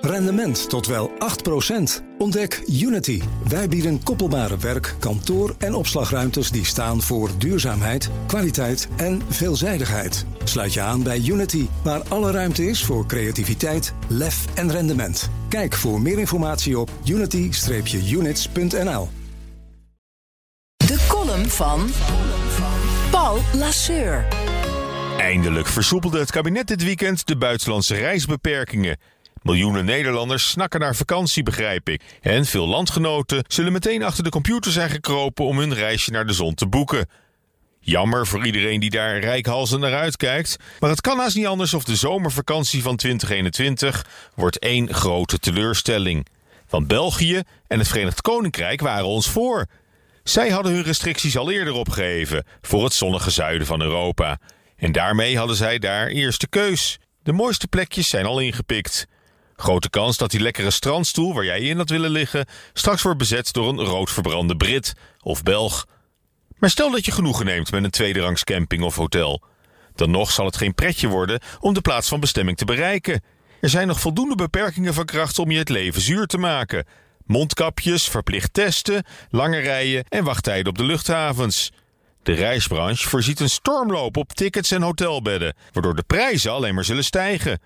Rendement tot wel 8%. Ontdek Unity. Wij bieden koppelbare werk, kantoor en opslagruimtes die staan voor duurzaamheid, kwaliteit en veelzijdigheid. Sluit je aan bij Unity, waar alle ruimte is voor creativiteit, lef en rendement. Kijk voor meer informatie op unity-units.nl. De column van Paul Lasseur. Eindelijk versoepelde het kabinet dit weekend de buitenlandse reisbeperkingen. Miljoenen Nederlanders snakken naar vakantie, begrijp ik. En veel landgenoten zullen meteen achter de computer zijn gekropen om hun reisje naar de zon te boeken. Jammer voor iedereen die daar rijkhalsend naar uitkijkt. Maar het kan haast niet anders of de zomervakantie van 2021 wordt één grote teleurstelling. Want België en het Verenigd Koninkrijk waren ons voor. Zij hadden hun restricties al eerder opgeheven voor het zonnige zuiden van Europa. En daarmee hadden zij daar eerste keus. De mooiste plekjes zijn al ingepikt. Grote kans dat die lekkere strandstoel waar jij in had willen liggen straks wordt bezet door een rood verbrande Brit of Belg. Maar stel dat je genoegen neemt met een tweederangs camping of hotel. Dan nog zal het geen pretje worden om de plaats van bestemming te bereiken. Er zijn nog voldoende beperkingen van kracht om je het leven zuur te maken. Mondkapjes, verplicht testen, lange rijen en wachttijden op de luchthavens. De reisbranche voorziet een stormloop op tickets en hotelbedden, waardoor de prijzen alleen maar zullen stijgen.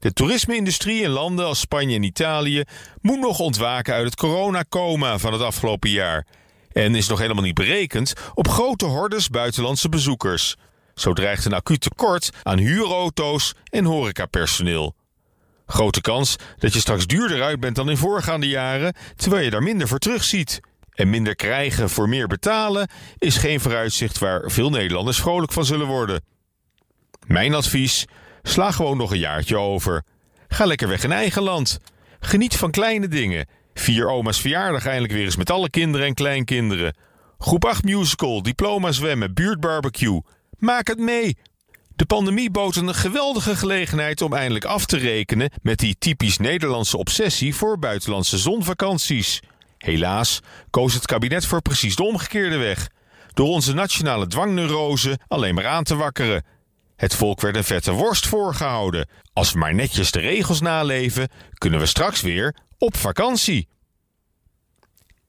De toerisme-industrie in landen als Spanje en Italië moet nog ontwaken uit het coronacoma van het afgelopen jaar. En is nog helemaal niet berekend op grote hordes buitenlandse bezoekers. Zo dreigt een acuut tekort aan huurauto's en horecapersoneel. Grote kans dat je straks duurder uit bent dan in voorgaande jaren, terwijl je daar minder voor terugziet. En minder krijgen voor meer betalen is geen vooruitzicht waar veel Nederlanders vrolijk van zullen worden. Mijn advies: sla gewoon nog een jaartje over. Ga lekker weg in eigen land. Geniet van kleine dingen. Vier oma's verjaardag eindelijk weer eens met alle kinderen en kleinkinderen. Groep 8 musical, diploma zwemmen, buurtbarbecue. Maak het mee. De pandemie bood een geweldige gelegenheid om eindelijk af te rekenen met die typisch Nederlandse obsessie voor buitenlandse zonvakanties. Helaas koos het kabinet voor precies de omgekeerde weg. Door onze nationale dwangneurose alleen maar aan te wakkeren. Het volk werd een vette worst voorgehouden. Als we maar netjes de regels naleven, kunnen we straks weer op vakantie.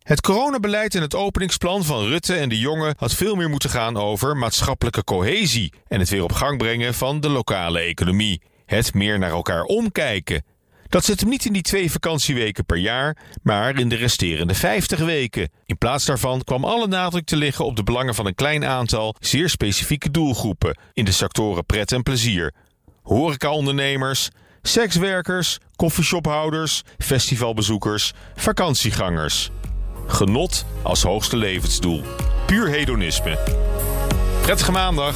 Het coronabeleid en het openingsplan van Rutte en de Jonge had veel meer moeten gaan over maatschappelijke cohesie en het weer op gang brengen van de lokale economie. Het meer naar elkaar omkijken. Dat zit hem niet in die twee vakantieweken per jaar, maar in de resterende 50 weken. In plaats daarvan kwam alle nadruk te liggen op de belangen van een klein aantal zeer specifieke doelgroepen in de sectoren pret en plezier. Horecaondernemers, sekswerkers, koffieshophouders, festivalbezoekers, vakantiegangers. Genot als hoogste levensdoel. Puur hedonisme. Prettige maandag.